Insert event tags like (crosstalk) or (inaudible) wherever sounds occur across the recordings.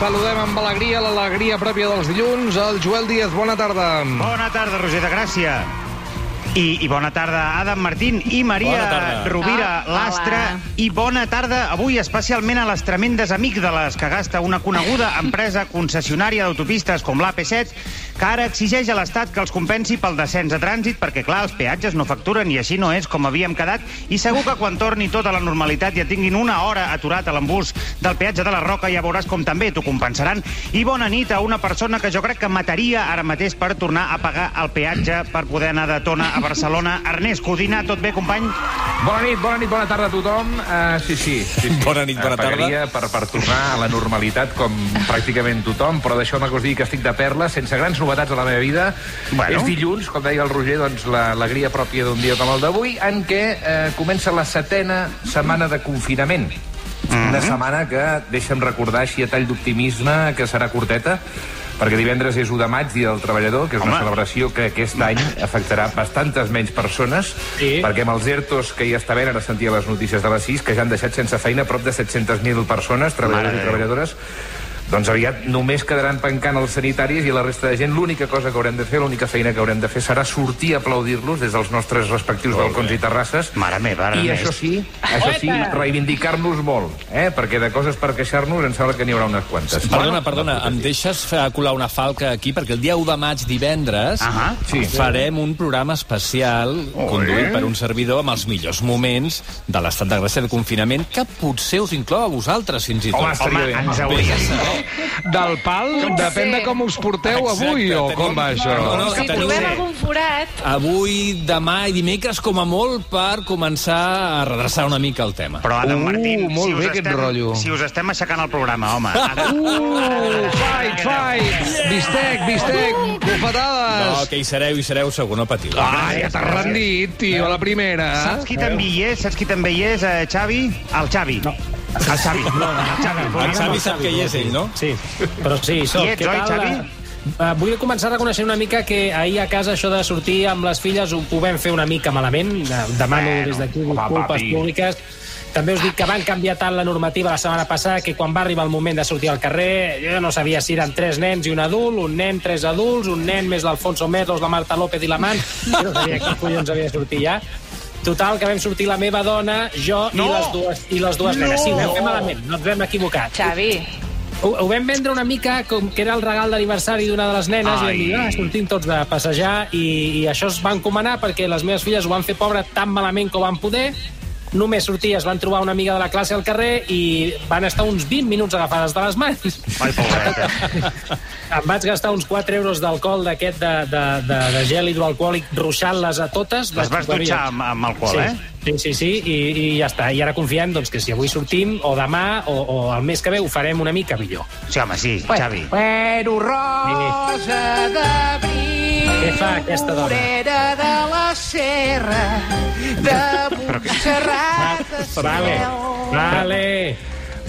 saludem amb alegria, l'alegria pròpia dels dilluns, el Joel Díaz. Bona tarda. Bona tarda, Roger de Gràcia. I, I bona tarda, Adam Martín i Maria. Rovira Ah, Lastra. hola. I bona tarda avui especialment a les tremendes amígdales que gasta una coneguda (laughs) empresa concessionària d'autopistes com l'AP7 que ara exigeix a l'Estat que els compensi pel descens de trànsit perquè, clar, els peatges no facturen i així no és com havíem quedat i segur que quan torni tota la normalitat i et tinguin una hora aturat a l'embús del peatge de la Roca ja veuràs com també t'ho compensaran. I bona nit a una persona que jo crec que mataria ara mateix per tornar a pagar el peatge per poder anar de Tona a Barcelona. Ernest Codina, tot bé, company? Bona nit, bona nit, bona tarda a tothom. Uh, sí, sí, sí, sí. Bona nit, bona Eh, pagaria tarda. Per, per tornar a la normalitat com pràcticament tothom, però deixeu-me que us digui que estic de perla, sense grans novetats a la meva vida. Bueno. És dilluns, com deia el Roger, doncs l'alegria pròpia d'un dia com el d'avui, en què eh, comença la setena setmana de confinament. Una setmana que, deixa'm recordar així a tall d'optimisme, que serà curteta, perquè divendres és 1 de maig, Dia del Treballador, que és una Home. celebració que aquest any afectarà bastantes menys persones, Sí. perquè amb els ERTOs que hi està havent, ara sentia les notícies de les 6, que ja han deixat sense feina prop de 700.000 persones, treballadors Mare i de Déu. Doncs aviat només quedaran pencant els sanitaris i la resta de gent l'única cosa que haurem de fer, l'única feina que haurem de fer serà sortir a aplaudir-los des dels nostres respectius balcons i terrasses. Mare meva, I Ernest. això sí, això sí, reivindicar-nos molt, eh? perquè de coses per queixar-nos em sembla que n'hi haurà unes quantes. Perdona, perdona, em deixes fer colar una falca aquí? Perquè el dia 1 de maig, divendres, Ahà. Sí. farem un programa especial conduït per un servidor amb els millors moments de l'estat de gràcia de confinament que potser us inclou a vosaltres, fins i tot. Home, bé. ens hauria... A saber. Del pal, depèn de com us porteu avui, o Exacte, com va això? No, no, Si teniu- trobem algun forat... Avui, demà i dimecres, com a molt, per començar a redreçar una mica el tema. Però, Adam Uh, Martín, molt si us bé aquest estem, rotllo. Si us estem aixecant el programa, home. (laughs) Uh, fight, fight! Bistec, bistec, No, bufetades! que hi sereu, hi sereu, segur, no patiu. Ah, ja t'has rendit, tio, a la primera. Saps qui també hi és? Saps qui també hi és, eh, Xavi? El Xavi. No. El Xavi. No, el Xavi. El Xavi sap que hi és ell, no? Sí, però sí, soc. Qui ets, Què oi? Xavi? Uh, vull començar reconeixent una mica que ahir a casa això de sortir amb les filles ho, ho vam fer una mica malament. Uh, demano Bueno, des d'aquí disculpes públiques. També us dic que van canviar tant la normativa la setmana passada que quan va arribar el moment de sortir al carrer jo no sabia si eren tres nens i un adult, un nen, tres adults, un nen més l'Alfonso Merlos, la Marta López i la Man. Jo no sabia qui collons havia de sortir ja. Total, que vam sortir la meva dona, jo No! i les dues, i les dues No! nenes. Sí, ho vam fer malament, no ens vam equivocar. Xavi, Ho, ho vam vendre una mica com que era el regal d'aniversari d'una de les nenes Ai. i vam dir, ah, sortim tots de passejar i, i això es va encomanar perquè les meves filles ho van fer pobre tan malament com van poder només sortir, es van trobar una amiga de la classe al carrer i van estar uns 20 minuts agafades de les mans. Ai, pobreta. (laughs) em vaig gastar uns 4 euros d'alcohol d'aquest de, de, de, de gel hidroalcohòlic ruixant-les a totes. Les vas dutxar amb, amb alcohol, sí. eh? Sí, sí, sí, i, i ja està. I ara confiem doncs, que si avui sortim, o demà, o, o el mes que ve, ho farem una mica millor. Sí, home, sí, Xavi. Bueno, rosa d'abril, Què fa aquesta dona? morera de la serra, de Montserrat a Vale, vale.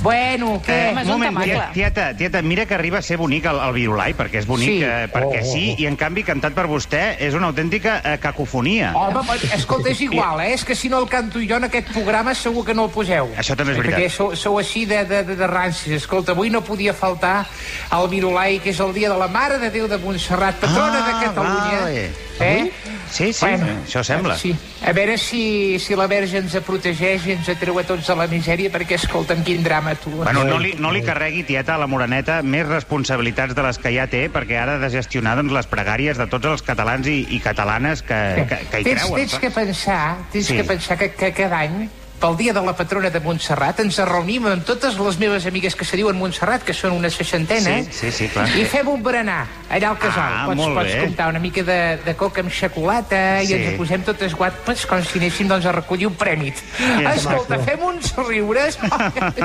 Bueno, què? Eh, Home, és un moment, temacle. tieta, tieta, tieta, mira que arriba a ser bonic el, el virulai, perquè és bonic, Sí. eh, perquè Oh, oh, sí, i en canvi cantat per vostè és una autèntica eh, cacofonia. Home, però, escolta, és igual, eh? És que si no el canto jo en aquest programa segur que no el poseu. Això també és veritat. Perquè sou, sou així de, de, de, de rancis. Escolta, avui no podia faltar el Virulai, que és el dia de la Mare de Déu de Montserrat, patrona de Catalunya. Ah, vale. Eh? Sí, sí, això sembla. Sí. A veure si, si la Verge ens protegeix i ens atreu a tots a la misèria, perquè, escolta'm, quin drama, tu. Bueno, no li, no li carregui, tieta, a la Moreneta més responsabilitats de les que ja té, perquè ara ha de gestionar doncs, les pregàries de tots els catalans i, i catalanes que, que, que hi tens, creuen. tens que pensar, tens Sí. que pensar que, que cada any pel dia de la patrona de Montserrat ens reunim amb totes les meves amigues que se diuen Montserrat, que són una seixantena, Sí, sí, sí, clar. i fem un berenar allà al casal. Ah, pots, pots bé. comptar una mica de, de coca amb xocolata Sí. i ens posem totes guapes com si anéssim doncs, a recollir un prèmit. Ja, Escolta, fem uns riures. (laughs)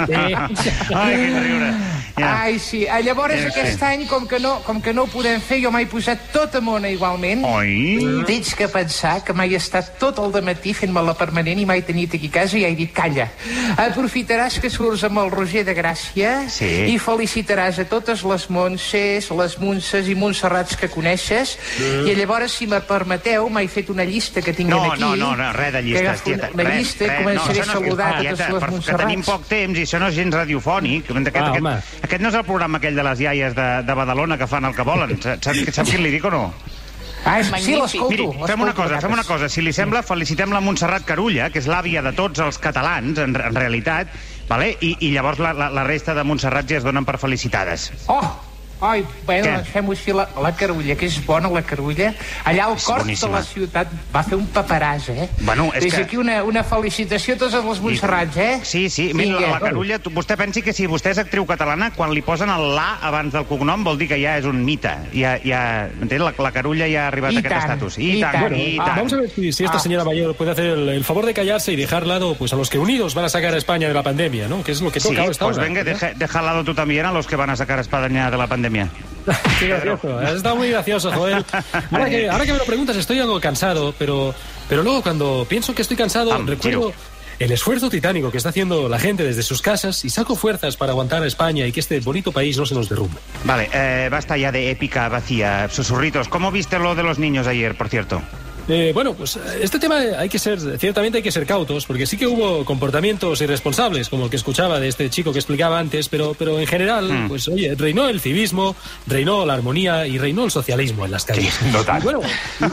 Ai, quin riure. Ja. Ai, sí. Ah, Llavors, Ja, sí. aquest any, com que, no, com que no ho podem fer, jo m'he posat tota mona igualment. Oi? Tens que pensar que mai he estat tot el matí fent-me la permanent i mai he tenit aquí a casa i li he dit, calla. Aprofitaràs que surts amb el Roger de Gràcia Sí. i felicitaràs a totes les Montses, les Montses i Montserrats que coneixes. I llavors, si me permeteu, m'he fet una llista que tinc No, aquí. no, no, no, res de que llistes, agafo tieta. Una, una res, llista i res, començaré no, a això no, saludar tieta, totes les per- que tenim Montserrats. poc temps i això no és gens radiofònic. Aquest, Ah, aquest, aquest no és el programa aquell de les iaies de, de Badalona que fan el que volen. Saps, saps què li dic o no? Ah, sí, Magnífic. l'escolto. Fem una cosa, fem una cosa. Si li sembla, felicitem la Montserrat Carulla, que és l'àvia de tots els catalans, en, en realitat, vale? I, i llavors la, la, la resta de Montserrat ja es donen per felicitades. Oh! Ai, bueno, Què? fem-ho així, la, la Carulla, que és bona, la Carulla. Allà al És cor de la ciutat va fer un paperàs, eh? Bueno, és Des que- d'aquí una, una felicitació a totes les Montserrats, eh? Sí, sí, mira, Vinga. la Carulla, tu, vostè pensi que si vostè és actriu catalana, quan li posen el la abans del cognom vol dir que ja és un mite. Ja, ja, m'entén? La, la Carulla ja ha arribat I a aquest tant, estatus. i tant. Bueno, i ah, tant. vamos a ver si, si esta Ah. señora mayor puede hacer el, el favor de callarse y dejar lado pues, a los que unidos van a sacar a España de la pandemia, ¿no? Que es lo que Sí, toca ahora. esta pues hora. venga, deja, deja lado tú también a los que van a sacar a Espadaña de la pandemia. (laughs) Qué gracioso. Has estado muy gracioso, Joel. Ahora que, ahora que me lo preguntas, estoy algo cansado, pero, pero luego cuando pienso que estoy cansado, Am, recuerdo el esfuerzo titánico que está haciendo la gente desde sus casas y saco fuerzas para aguantar a España y que este bonito país no se nos derrumbe. Vale, eh, basta ya de épica vacía. Susurritos, ¿cómo viste lo de los niños ayer, por cierto? Eh, bueno, pues eh, este tema hay que ser, ciertamente hay que ser cautos, porque sí que hubo comportamientos irresponsables, como el que escuchaba de este chico que explicaba antes, pero, pero en general, pues oye, reinó el civismo, reinó la armonía y reinó el socialismo en las calles. (laughs) no tant. Y bueno,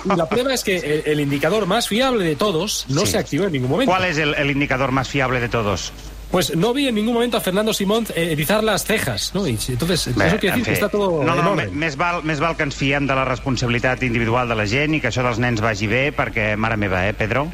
y la prueba es que el, el indicador más fiable de todos no Sí. se activó en ningún momento. ¿Cuál es el, el indicador más fiable de todos? Pues no vi en ningún momento a Fernando Simón eh, erizar las cejas, ¿no? Y entonces, Bé, eso quiere decir que fi, está todo no, no, més val, més val que ens fiem de la responsabilitat individual de la gent i que això dels nens vagi bé, perquè, mare meva, eh, Pedro?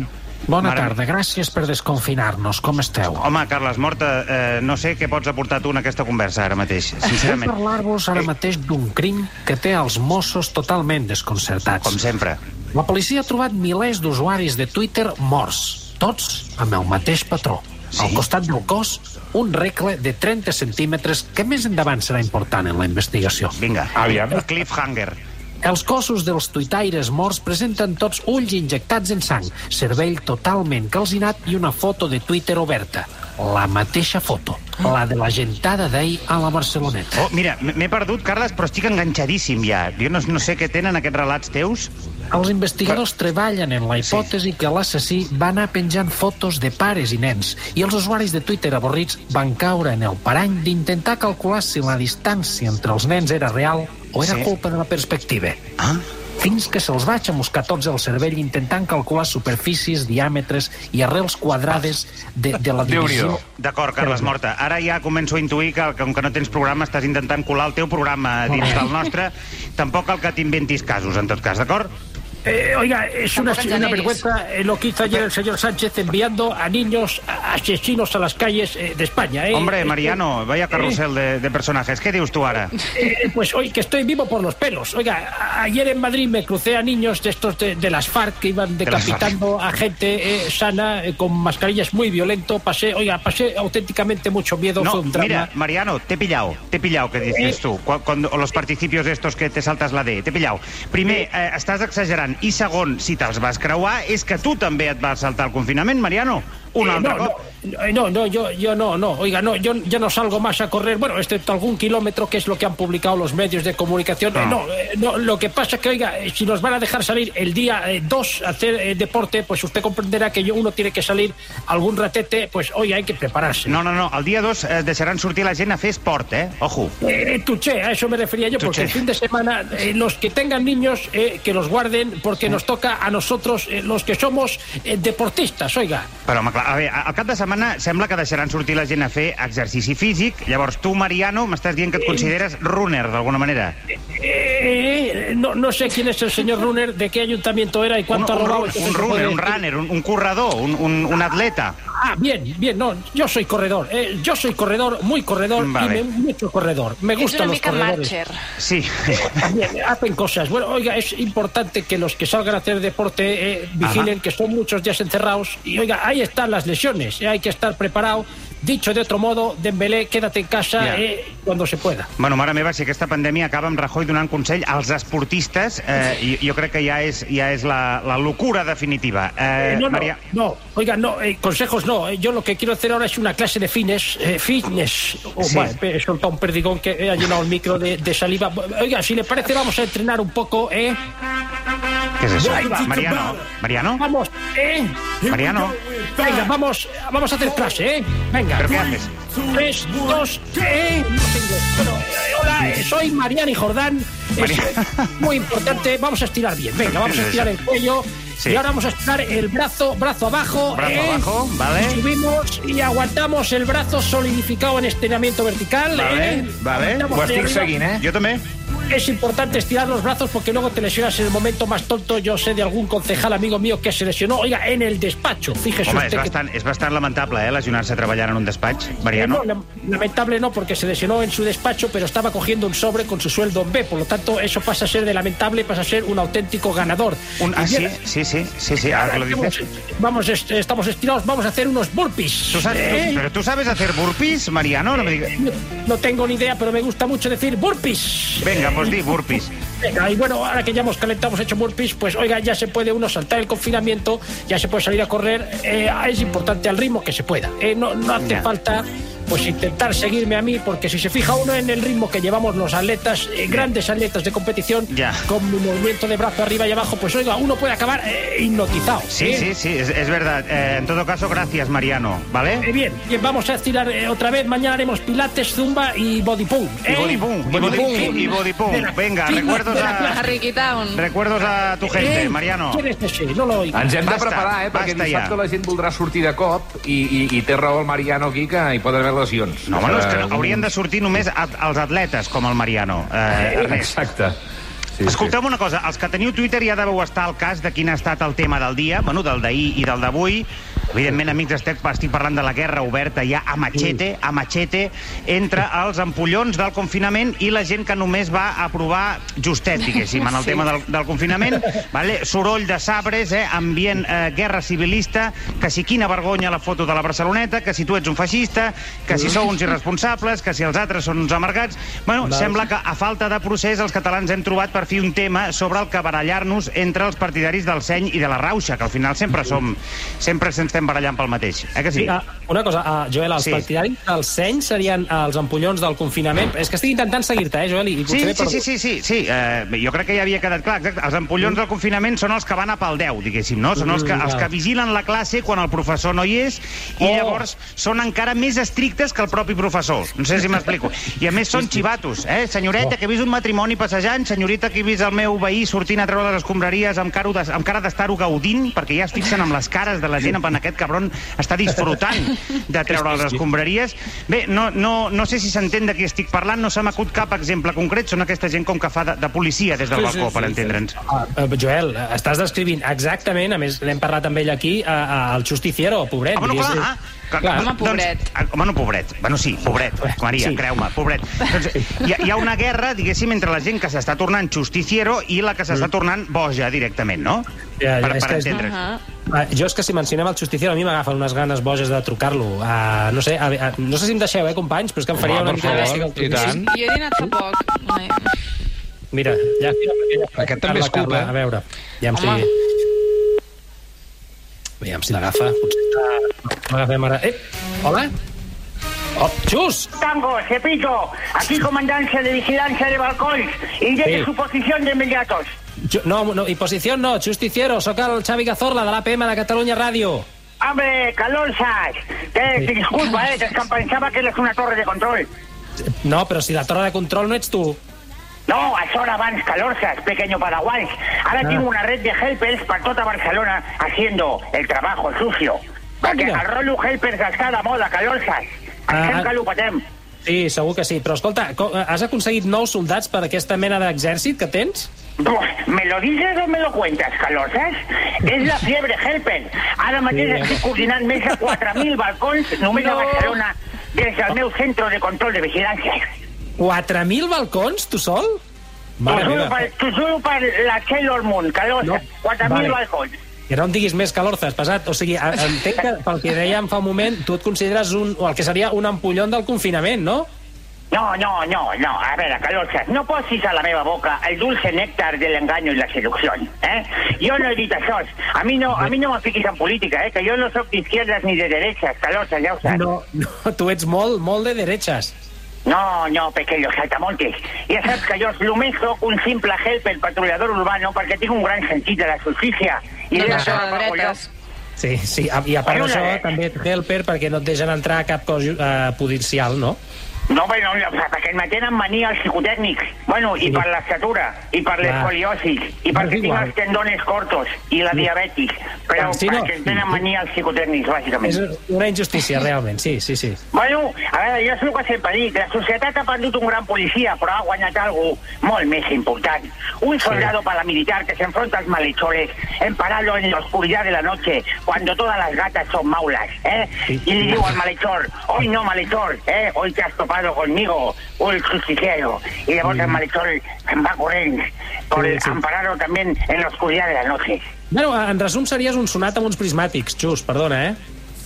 Bona Mare- tarda, gràcies per desconfinar-nos. Com esteu? Home, Carles Morta, eh, no sé què pots aportar tu en aquesta conversa ara mateix, Vull sincerament. parlar-vos ara mateix d'un crim que té els Mossos totalment desconcertats. Com sempre. La policia ha trobat milers d'usuaris de Twitter morts, tots amb el mateix patró. Sí? Al costat del cos, un recle de 30 centímetres que més endavant serà important en la investigació. Vinga, Aviam. el cliffhanger. Els cossos dels tuitaires morts presenten tots ulls injectats en sang, cervell totalment calcinat i una foto de Twitter oberta. La mateixa foto, la de la gentada d'ahir a la Barceloneta. Oh, mira, m'he perdut, Carles, però estic enganxadíssim ja. Jo no, no sé què tenen aquests relats teus. Els investigadors treballen en la hipòtesi que l'assassí va anar penjant fotos de pares i nens i els usuaris de Twitter avorrits van caure en el parany d'intentar calcular si la distància entre els nens era real o era Sí. culpa de la perspectiva. Ah? Fins que se'ls va xamuscar tots el cervell intentant calcular superfícies, diàmetres i arrels quadrades de, de la divisió. D'acord, Carles Morta. Ara ja començo a intuir que, com que no tens programa, estàs intentant colar el teu programa dins del nostre. Tampoc cal que t'inventis casos, en tot cas, d'acord? Eh, oiga, es una, vergüenza eh, lo que hizo ayer el señor Sánchez enviando a niños a- asesinos a las calles eh, de España. ¿eh? Hombre, Mariano, vaya carrusel de, de personajes. ¿Qué dius tú ahora? eh, pues hoy que estoy vivo por los pelos. Oiga, ayer en Madrid me crucé a niños de estos de, de las FARC que iban De decapitando a gente eh, sana eh, con mascarillas muy violento. Pasé, oiga, pasé auténticamente mucho miedo. No, fue un drama. mira, Mariano, te he pillado, te he pillado, que dices Eh. cu- cuando, o los participos estos que te saltas la D, t'he pillado. Primer, eh, estàs i segon, si te'ls vas creuar, és que tu també et vas saltar el confinament, Mariano. Un Eh, no, no, eh, no, no, yo, yo no, no, oiga, no, yo, yo no salgo más a correr, bueno, excepto algún kilómetro, que es lo que han publicado los medios de comunicación. Eh, Ah. no, eh, no, lo que pasa es que, oiga, eh, si nos van a dejar salir el día 2 a hacer deporte, pues usted comprenderá que yo, uno tiene que salir algún ratete, pues hoy hay que prepararse. No, no, no, el dia 2 eh, deixaran sortir la gent a fer esport, eh? Ojo. Tuché, a eso me refería yo, Tuché. porque el fin de semana los que tengan niños, que los guarden, porque nos toca a nosotros, los que somos deportistas, oiga. Clar, a veure, al cap de setmana sembla que deixaran sortir la gent a fer exercici físic. Llavors, tu, Mariano, m'estàs dient que et consideres runner, d'alguna manera. Eh, no, no sé quién es el señor Runner, de qué ayuntamiento era y Un, cuánto ha un, robado. un se runner, un runner, un, un corredor, un, un, un atleta. Ah, bien, bien, no, yo soy corredor. eh, yo soy corredor, muy corredor Vale. y me, mucho corredor. Me gustan los corredores. Marcher. Sí. También hacen cosas. Bueno, oiga, es importante que los que salgan a hacer deporte eh, vigilen Ajá. que son muchos días encerrados. Y oiga, ahí están las lesiones. eh, hay que estar preparado Dicho de otro modo, Dembélé, quédate en casa Ja. eh, cuando se pueda. Bueno, mare meva, si aquesta pandèmia acaba amb Rajoy donant consell als esportistes, eh, jo, jo crec que ja és, ja és la, la locura definitiva. Eh, Eh, no, no, Maria... no, oiga, no, eh, consejos no. Eh, Yo lo que quiero hacer ahora es una clase de fitness. eh, fitness. Oh, Sí. vale, he soltado un perdigón que he llenado el micro de, de saliva. Oiga, si le parece, vamos a entrenar un poco, ¿eh? Això? Ahí va. Mariano? Mariano? Vamos, ¿eh? Mariano? Venga, vamos, vamos a hacer clase, ¿eh? Venga. ¿Pero qué haces? Tres, dos, ¿eh? Bueno, hola, eh, soy Mariani Jordán. Es (laughs) muy importante. Vamos a estirar bien. Venga, vamos a estirar el cuello. Sí. Y ahora vamos a estirar el brazo, brazo abajo. Brazo ¿eh? abajo, vale. Subimos y aguantamos el brazo solidificado en estiramiento vertical. Vale, ¿eh? vale. Seguint, eh? Jo també. Es importante estirar los brazos porque luego te lesionas en el momento más tonto. Yo sé de algún concejal amigo mío que se lesionó, oiga, en el despacho. Fíjese Home, és usted que bastant, és bastant lamentable, eh, lesionar-se treballant en un despatx, Eh, Mariano. no, lam- lamentable no, porque se lesionó en su despacho, pero estaba cogiendo un sobre con su sueldo en B. Por lo tanto, eso pasa a ser de lamentable, pasa a ser un auténtico ganador. Un, ah, sí, sí, sí, sí, sí, ahora que lo vamos, dices. vamos, est- estamos estirados, vamos a hacer unos burpees. ¿Tú sabes, ¿eh? ¿Pero tú sabes hacer burpees, Mariano? No me digas... No, no tengo ni idea, pero me gusta mucho decir burpees. Venga, pues di burpees. Venga, y bueno, ahora que ya hemos calentado, hemos hecho burpees, pues oiga, ya se puede uno saltar el confinamiento, ya se puede salir a correr. eh, es importante al ritmo que se pueda. eh, no, no hace Ya. falta pues intentar seguirme a mí, porque si se fija uno en el ritmo que llevamos los atletas, eh, grandes atletas de competición, Ya. con mi movimiento de brazo arriba y abajo, pues oiga, uno puede acabar eh, hipnotizado. Sí, ¿eh? sí, sí, es, es verdad. Eh, en todo caso, gracias, Mariano, Eh, ¿vale? bien, bien, vamos a estirar eh, otra vez. Mañana haremos pilates, zumba y body pump. Y body pum, y body, y body pum. Venga, recuerdos de a. Riquitown. recuerdos a tu gente, Eh, Mariano. ¿Quién es ese? No lo oigo. Ens hem de Basta, preparar, eh? Perquè dissabte ja. la gent voldrà sortir de cop i, i, i té raó el Mariano aquí que hi poden haver lesions. No, home, no, és que Eh, haurien de sortir només a- els atletes, com el Mariano. Eh, Ernest. Exacte. Sí, Escolteu una cosa, els que teniu Twitter ja deveu estar al cas de quin ha estat el tema del dia, bueno, del d'ahir i del d'avui. Evidentment, amics, estic, estic parlant de la guerra oberta ja a machete, a machete, entre els ampollons del confinament i la gent que només va aprovar justet, diguéssim, en el (laughs) Sí. tema del, del confinament. Vale? Soroll de sabres, eh? ambient eh, guerra civilista, que si quina vergonya la foto de la Barceloneta, que si tu ets un feixista, que si sou uns irresponsables, que si els altres són uns amargats... Bueno, Val. sembla que a falta de procés els catalans hem trobat per fi un tema sobre el que barallar-nos entre els partidaris del seny i de la rauxa, que al final sempre som sempre ens estem barallant pel mateix. Eh que sí? Sí, ah, una cosa, ah, Joel, els Sí. partidaris del seny serien ah, els ampollons del confinament. És que estic intentant seguir-te, eh, Joel? I, Sí, sí, sí, sí, sí, sí. Eh, jo crec que ja havia quedat clar. Exacte. Els ampollons del confinament són els que van a pel 10, diguéssim, no? Són els que, Mm, els que vigilen la classe quan el professor no hi és i Oh. llavors són encara més estrictes que el propi professor. No sé si m'explico. I a més són xivatos, eh? Senyoreta, que he vist un matrimoni passejant, senyorita, que he vist el meu veí sortint a treure les escombraries amb, caro de, amb cara d'estar-ho gaudint, perquè ja es fixen amb les cares de la gent, en plan, aquest cabron està disfrutant de treure les escombraries. Bé, no, no, no sé si s'entén de qui estic parlant, no se m'acut cap exemple concret, són aquesta gent com que fa de, de policia des del Sí, balcó, sí, per entendre'ns. Ah, eh, Joel, estàs descrivint exactament, a més l'hem parlat amb ell aquí, a, a, el justiciero, pobret. Ah, bueno, clar, ah, clar, clar. Home, pobret. Doncs, home, no, pobret. Bueno, sí, pobret, Maria, Sí. creu-me, pobret. Doncs, hi, ha, hi ha una guerra, diguéssim, entre la gent que s'està tornant justiciero i la que s'està tornant boja directament, no? Mm. Ja, ja, per és per que és- entendre's. Ah, Ah, jo és que si mencionem el justiciero a mi m'agafen unes ganes boges de trucar-lo. Uh, no sé, a, a, no sé si em deixeu, eh, companys, però és que em faria Home, una mica de favor, gràcia. i tant. Jo he dinat fa poc. Mira, ja... Aquest també és Carla, cup, eh? A veure, ja si... Home. Aviam si l'agafa. Potser ara. Eh, hola? Oh, Xus! Tango, Cepito, aquí comandancia de vigilancia de balcones. Indique Sí. su posición de inmediatos. Ju- No, no, i posició no, justiciero, sóc el Xavi Cazorla de l'APM de Catalunya Ràdio. Hombre, Calonsas, te, te disculpa, eh, es que pensaba que eres una torre de control. No, però si la torre de control no ets tu. No, això era abans Calonsas, pequeño paraguay. Ahora Ah. tengo una red de helpers para toda Barcelona haciendo el trabajo sucio. Perquè mira. el rolo helpers està de moda, Calonsas. Ah, Estem ah. que l'opetem. Sí, segur que sí. Però escolta, co- has aconseguit nous soldats per aquesta mena d'exèrcit que tens? Pues, ¿Me lo dices o me lo cuentas, Calosas? És la fiebre helper. Ara mateix Sí. estic coordinant més de 4.000 balcons només a No. Barcelona des del meu centre de control de vigilància. 4.000 balcons, tu sol? T'ho Mare juro, meva. per, t'ho juro per la Sailor Moon, Calosas. No. 4.000 Vale. balcons. Que no em diguis més Calorzas, pesat. O sigui, entenc que, pel que dèiem fa un moment, tu et consideres un, o el que seria un ampollón del confinament, no? No, no, no, no. A veure, Calosas, no posis a la meva boca el dulce néctar del engaño i la seducció. Eh? Jo no he dit això. A mi no, a mi no me fiquis en política, eh? que jo no sóc d'izquierdes ni de derechas, Calosas, ja ho saps. No, no, tu ets molt, molt de derechas. No, no, pequeño saltamontes. Ja saps que jo només sóc un simple helper patrullador urbano perquè tinc un gran sentit de la justícia. I No, no, no, no. Sí, sí, i a part d'això, eh. també helper perquè no et deixen entrar a cap cos eh, policial, no? No, bueno, no, perquè me tenen mania els psicotècnics. Bueno, i Sí. per l'estatura, i per Clar. l'escoliosis, i perquè tinc els tendones cortos, i la diabetis. Però Sí, no. perquè em tenen mania els psicotècnics, bàsicament. És una injustícia, realment, sí, sí, sí. Bueno, a veure, jo és el que sempre dic. La societat ha perdut un gran policia, però ha guanyat algo molt més important. Un soldado paramilitar que se enfrenta als malhechores, emparado en la oscuridad de la noche, cuando todas las gatas son maulas, ¿eh? Sí. Y le digo al malhechor, hoy no, malhechor, ¿eh? Hoy te has topado conmigo, o el justiciero. Y llavors el malhechor va corrent, por Sí, sí. amparado también en la oscuridad de la noche. Bueno, en resum, series un sonat amb uns prismàtics, Xus, perdona, eh?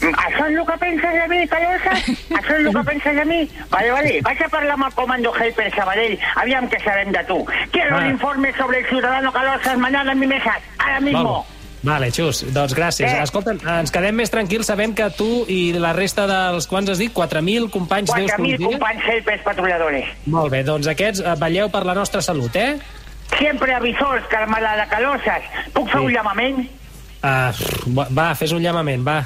Això és el que penses de mi, Callosa? Això és el que (laughs) penses de mi? Vale, vale. Vaig a parlar amb el comando Helper Sabadell. Aviam què sabem de tu. Quiero Ah. un informe sobre el ciudadano Calosas mañana en mi mesa. Ahora mismo. Vale, Xus, doncs gràcies. Eh. Escolta, ens quedem més tranquils sabent que tu i la resta dels, quants has dit, 4.000 companys teus 4.000 policies? companys Helpers patrulladores. Molt bé, doncs aquests eh, vetlleu per la nostra salut, eh? Siempre avisors, Carmela de Calosas. Puc fer Sí. un llamament? Uh, va, fes un llamament, va.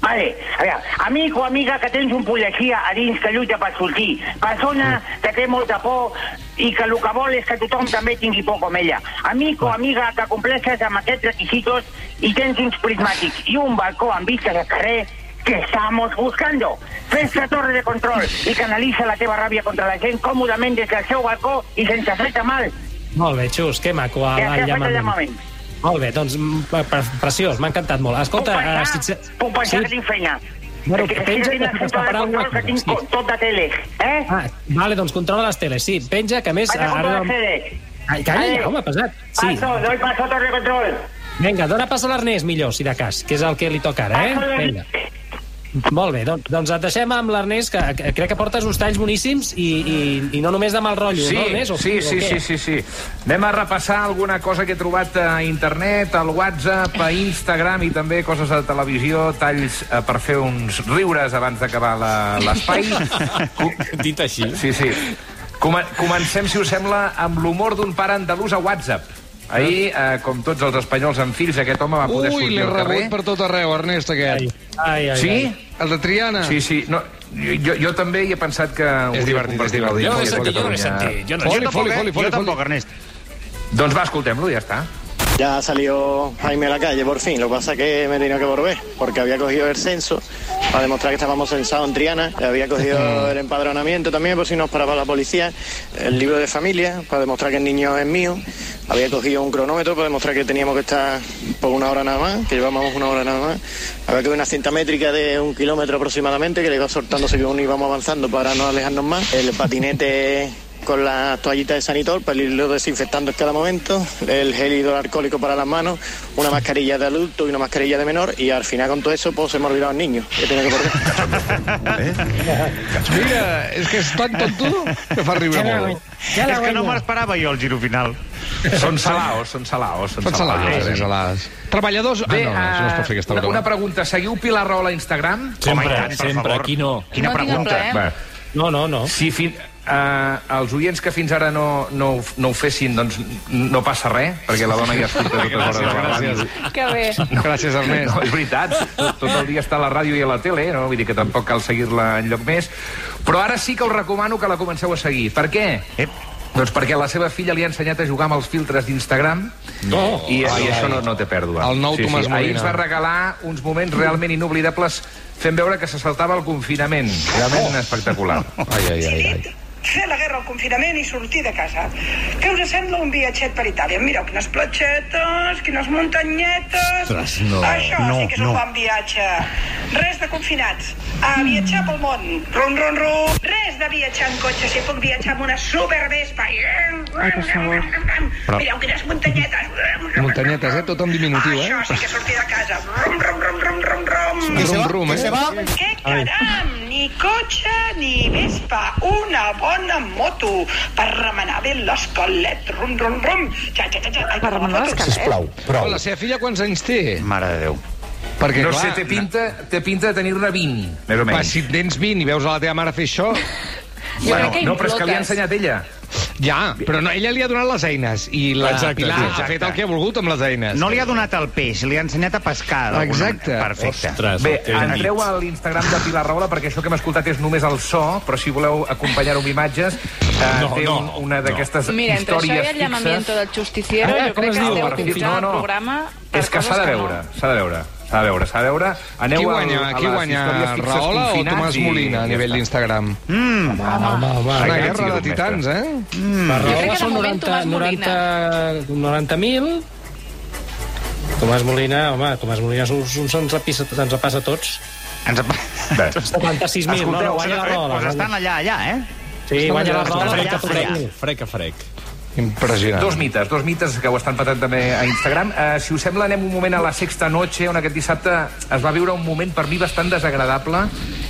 Vale, a veure, amic o amiga que tens un policia a dins que lluita per sortir, persona que té molta por i que el que vol és que tothom també tingui por com ella. Amic o amiga que compleixes amb aquests requisitos i tens uns prismàtics i un balcó amb vistes al carrer, que estamos buscando? Fes la torre de control i canalitza la teva ràbia contra la gent còmodament des del seu balcó i sense fer-te mal. Molt bé, Xus, que maco el llamament. llamament. Molt bé, doncs pre- pre- preciós, m'ha encantat molt. Escolta, pensar, si... puc pensar que tinc feina. Bueno, que- penja que alguna que tinc cosa, sí. tot de teles, eh? Ah, vale, doncs controla les teles, sí. Penja, que a més... Vaig a ara-. Ai, calla, ja, home, pesat. Sí. Paso, doy paso a torre control. Vinga, dona pas a l'Ernest, millor, si de cas, que és el que li toca ara, eh? Vinga. Molt bé, doncs, doncs et deixem amb l'Ernest, que, que crec que portes uns talls boníssims i, i, i no només de mal rotllo, Sí, no, Ernest? O, sí, o sí, què? sí, sí, sí. Anem a repassar alguna cosa que he trobat a internet, al WhatsApp, a Instagram i també coses de televisió, talls eh, per fer uns riures abans d'acabar la- l'espai. (laughs) Dit així. Sí, sí. Come comencem, si us sembla, amb l'humor d'un pare andalús a WhatsApp. Ahir, eh, com tots els espanyols amb fills, aquest home va poder Ui, sortir l'he al carrer. rebut per tot arreu, Ernest, aquest. Ai, ai, Sí? ai. El de Triana. Sí, sí. No, jo, jo també hi he pensat que... hauria divertit, és divertit. Jo no dia he sentit, jo no he Catalunya. sentit. Jo no, Foli, Jo tampoc, foli, eh? foli, foli, jo tampoc, Ernest. Doncs va, escoltem-lo, ja està. Ya ha salido Jaime a la calle, por fin. Lo que pasa es que me he tenido que volver, porque había cogido el censo para demostrar que estábamos censados en Triana. Había cogido (laughs) el empadronamiento también, por si nos paraba la policía. El libro de familia, para demostrar que el niño es mío. Había cogido un cronómetro para demostrar que teníamos que estar por una hora nada más, que llevábamos una hora nada más. Había cogido una cinta métrica de un kilómetro aproximadamente, que le iba soltando según íbamos avanzando para no alejarnos más. El patinete con las toallitas de sanitol para irlo desinfectando en cada momento, el gel hidroalcohólico para las manos, una mascarilla de adulto y una mascarilla de menor y al final con todo eso pues se me ha olvidado el niño, que tiene que volver. (laughs) Mira, és que és tan tonto que fa riure molt. Ja la És que no guanyo. me l'esperava jo, el giro final. Són salaos, són salaos. Són salaos. sí. salades. Treballadors... Bé, ah, no, no, no es pot fer aquesta una, una pregunta. Seguiu Pilar Rahola a Instagram? Sempre, Home, tant, sempre, favor. aquí no. Quina No pregunta. Va. No, no, no. Si fin, uh, els oients que fins ara no, no, ho- no ho fessin, doncs no passa res, perquè la dona ja escolta totes hores a la ràdio. gràcies. Que bé. Gràcies, Ernest. No, és veritat. Tot, tot el dia està a la ràdio i a la tele, no? Vull dir que tampoc cal seguir-la enlloc més. Però ara sí que us recomano que la comenceu a seguir. Per què? Ep. Doncs perquè la seva filla li ha ensenyat a jugar amb els filtres d'Instagram No. i, Ai, i això ai. no, no té pèrdua. El nou Tomàs Ahir Molina. ens va regalar uns moments realment inoblidables fent veure que se saltava el confinament. Realment espectacular. Ai, ai, ai, ai. Fer la guerra al confinament i sortir de casa. Què us sembla un viatget per Itàlia? Mireu, quines platxetes, quines muntanyetes... Ostres, no. Això No, sí que és no. un bon viatge. Res de confinats. A viatjar pel món. Rum, rum, rum. Res de viatjar en cotxe. Si puc viatjar amb una supervespa. Ai, per favor. Mireu quines muntanyetes. Muntanyetes, eh? Tot en diminutiu, eh? Això sí que sortir de casa. Rum, rum, rum, rum, rum, rum. Rum, rum, eh? Què caram! Ni cotxe ni vespa. Una bona moto per remenar bé l'esquelet. Rum, rum, rum. Ja, ja, ja, ja. Ai, per remenar Sisplau, prou. La seva filla quants anys té? Mare de Déu. Perquè, No clar, sé, té pinta, té pinta de tenir-ne 20, més o Va, menys. si tens 20 i veus a la teva mare fer això... Jo crec que no, però és que li ha ensenyat ella. Ja, però no, ella li ha donat les eines i la Exacte, Pilar sí, ha exacte. fet el que ha volgut amb les eines. No li ha donat el peix, li ha ensenyat a pescar. Exacte. manera. Perfecte. Ostres, Bé, entreu a l'Instagram de Pilar Rahola perquè això que hem escoltat és només el so, però si voleu acompanyar-ho amb imatges, eh, No, té no, un, una d'aquestes Mira, entre això i el llamamiento del justiciero, Ah, jo crec es que esteu utilitzant no, no. el programa És que s'ha de veure, no. s'ha de veure. S'ha de veure, s'ha de veure. Aneu Qui guanya, a qui les guanya Rahola o Tomàs i- Molina a i nivell d'Instagram? Mm. Home, home, home. Una guerra de titans, eh? Per Jo crec Rahola són moment 90 Tomàs 90 90.000. Tomàs Molina, home, Tomàs Molina us, us ens, apisa, ens apassa a tots. Ens... Bé. 76.000, no, no, guanya la Rahola. Pues estan allà, allà, eh? Sí, guanya la 40.000. Frec a frec. Impressionant. Dos mites, dos mites que ho estan patant també a Instagram. Uh, si us sembla, anem un moment a la sexta noche, on aquest dissabte es va viure un moment per mi bastant desagradable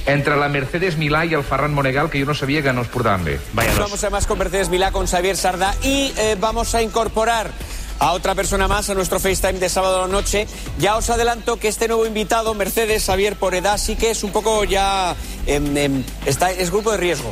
entre la Mercedes Milà i el Ferran Monegal, que jo no sabia que no es portaven bé. Vaya dos. Vamos a más con Mercedes Milá, con Xavier Sarda y eh, vamos a incorporar a otra persona más a nuestro FaceTime de sábado a la noche. Ya os adelanto que este nuevo invitado, Mercedes Xavier por edad, sí que es un poco ya... em, em, está, es grupo de riesgo.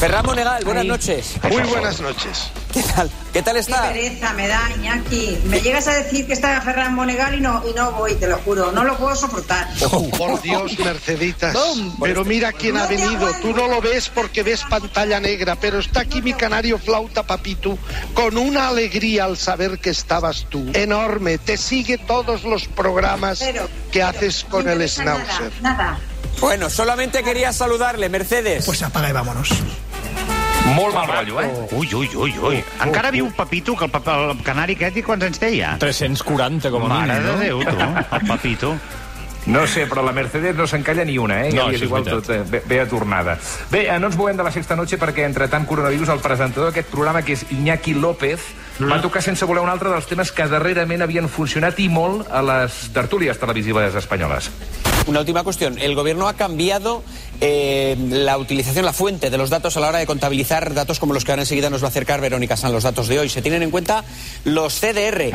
Ferran Monegal, buenas noches. Muy buenas noches. ¿Qué tal? ¿Qué tal Qué está? pereza me da, Iñaki. Me llegas a decir que está Ferran Monegal y no, y no voy, te lo juro. No lo puedo soportar. Por Dios, Merceditas. Pero mira quién ha venido. Tú no lo ves porque ves pantalla negra, pero está aquí mi canario flauta papito con una alegría al saber que estabas tú. Enorme. Te sigue todos los programas Pero- que haces con el nada, Schnauzer. Nada. Bueno, solamente quería saludarle, Mercedes. Pues apaga y vámonos. Molt mal rotllo, eh? Ui, ui, ui, ui. Encara viu Pepito, que el, pap- el canari aquest, i quants anys té ja? 340 com a Mare mínim, de no? Déu, tu, el Pepito. No sé, però la Mercedes no s'encalla ni una, eh? No, Ja li això és igual veritat. tot, eh, bé, bé a tornada. Bé, eh, no ens movem de la sexta noche perquè, entre tant coronavirus, el presentador d'aquest programa, que és Iñaki López, va tocar sense voler un altre dels temes que darrerament havien funcionat i molt a les tertúlies televisives espanyoles. Una última cuestión. El gobierno ha cambiado eh, la utilización, la fuente de los datos a la hora de contabilizar datos como los que ahora enseguida nos va a acercar Verónica San, los datos de hoy. Se tienen en cuenta los CDR.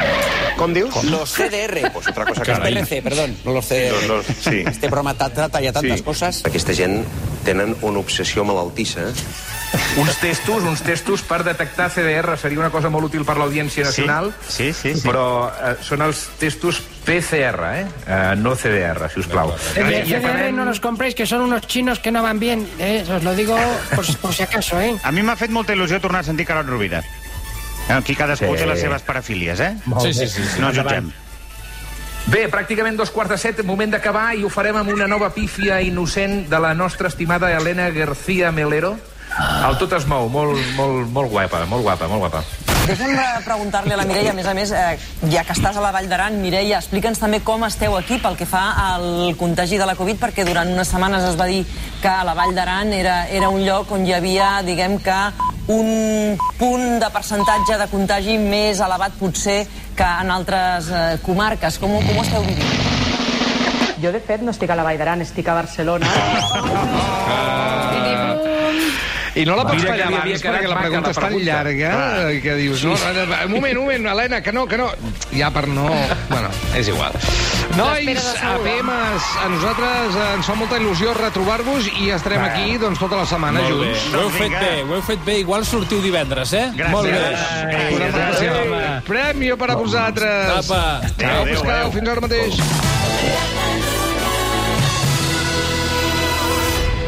¿Con Dios? Los CDR. Pues otra cosa que hay. PRC, perdón, no los CDR. Los- los- sí. Este programa ta- trata ja tantes Sí. coses. Aquesta gent tenen una obsessió malaltissa. Uns testos, uns testos per detectar CDR seria una cosa molt útil per l'Audiència Nacional, Sí, sí, sí. però eh, són els testos PCR, eh? eh no CDR, si us plau. De i CDR acabem- no los compréis, que son unos chinos que no van bien. ¿eh? Os lo digo por, por si acaso, ¿eh? A mi m'ha fet molta il·lusió tornar a sentir Carot Rovira. Aquí cadascú Sí. té les seves parafílies, eh? Sí, sí, sí, sí. No jutgem. Bé, pràcticament dos quarts de set, moment d'acabar i ho farem amb una nova pífia innocent de la nostra estimada Helena García Melero. El tot es mou, molt, molt, molt guapa, molt guapa, molt guapa. Deixa'm preguntar-li a la Mireia, a més a més, eh, ja que estàs a la Vall d'Aran, Mireia, explica'ns també com esteu aquí pel que fa al contagi de la Covid, perquè durant unes setmanes es va dir que la Vall d'Aran era, era un lloc on hi havia, diguem que, un punt de percentatge de contagi més elevat potser que en altres eh, comarques. Com, ho- com ho esteu vivint? Jo, de fet, no estic a la Vall d'Aran, estic a Barcelona. I no la pots Mira havia abans perquè la pregunta la és tan pregunta. llarga eh, que dius, no, no, no, un moment, un moment, Helena, que no, que no. Ja per no... Bueno, és igual. Nois. APMs, a nosaltres ens fa molta il·lusió retrobar-vos i estarem aquí doncs, tota la setmana Molt bé. junts. Ho heu fet bé, ho heu fet bé. Igual sortiu divendres, eh? Gràcies. Molt bé. Gràcies. Una abraçada. Prèmio per a vosaltres. Apa. Adéu, Pascal, fins ara mateix.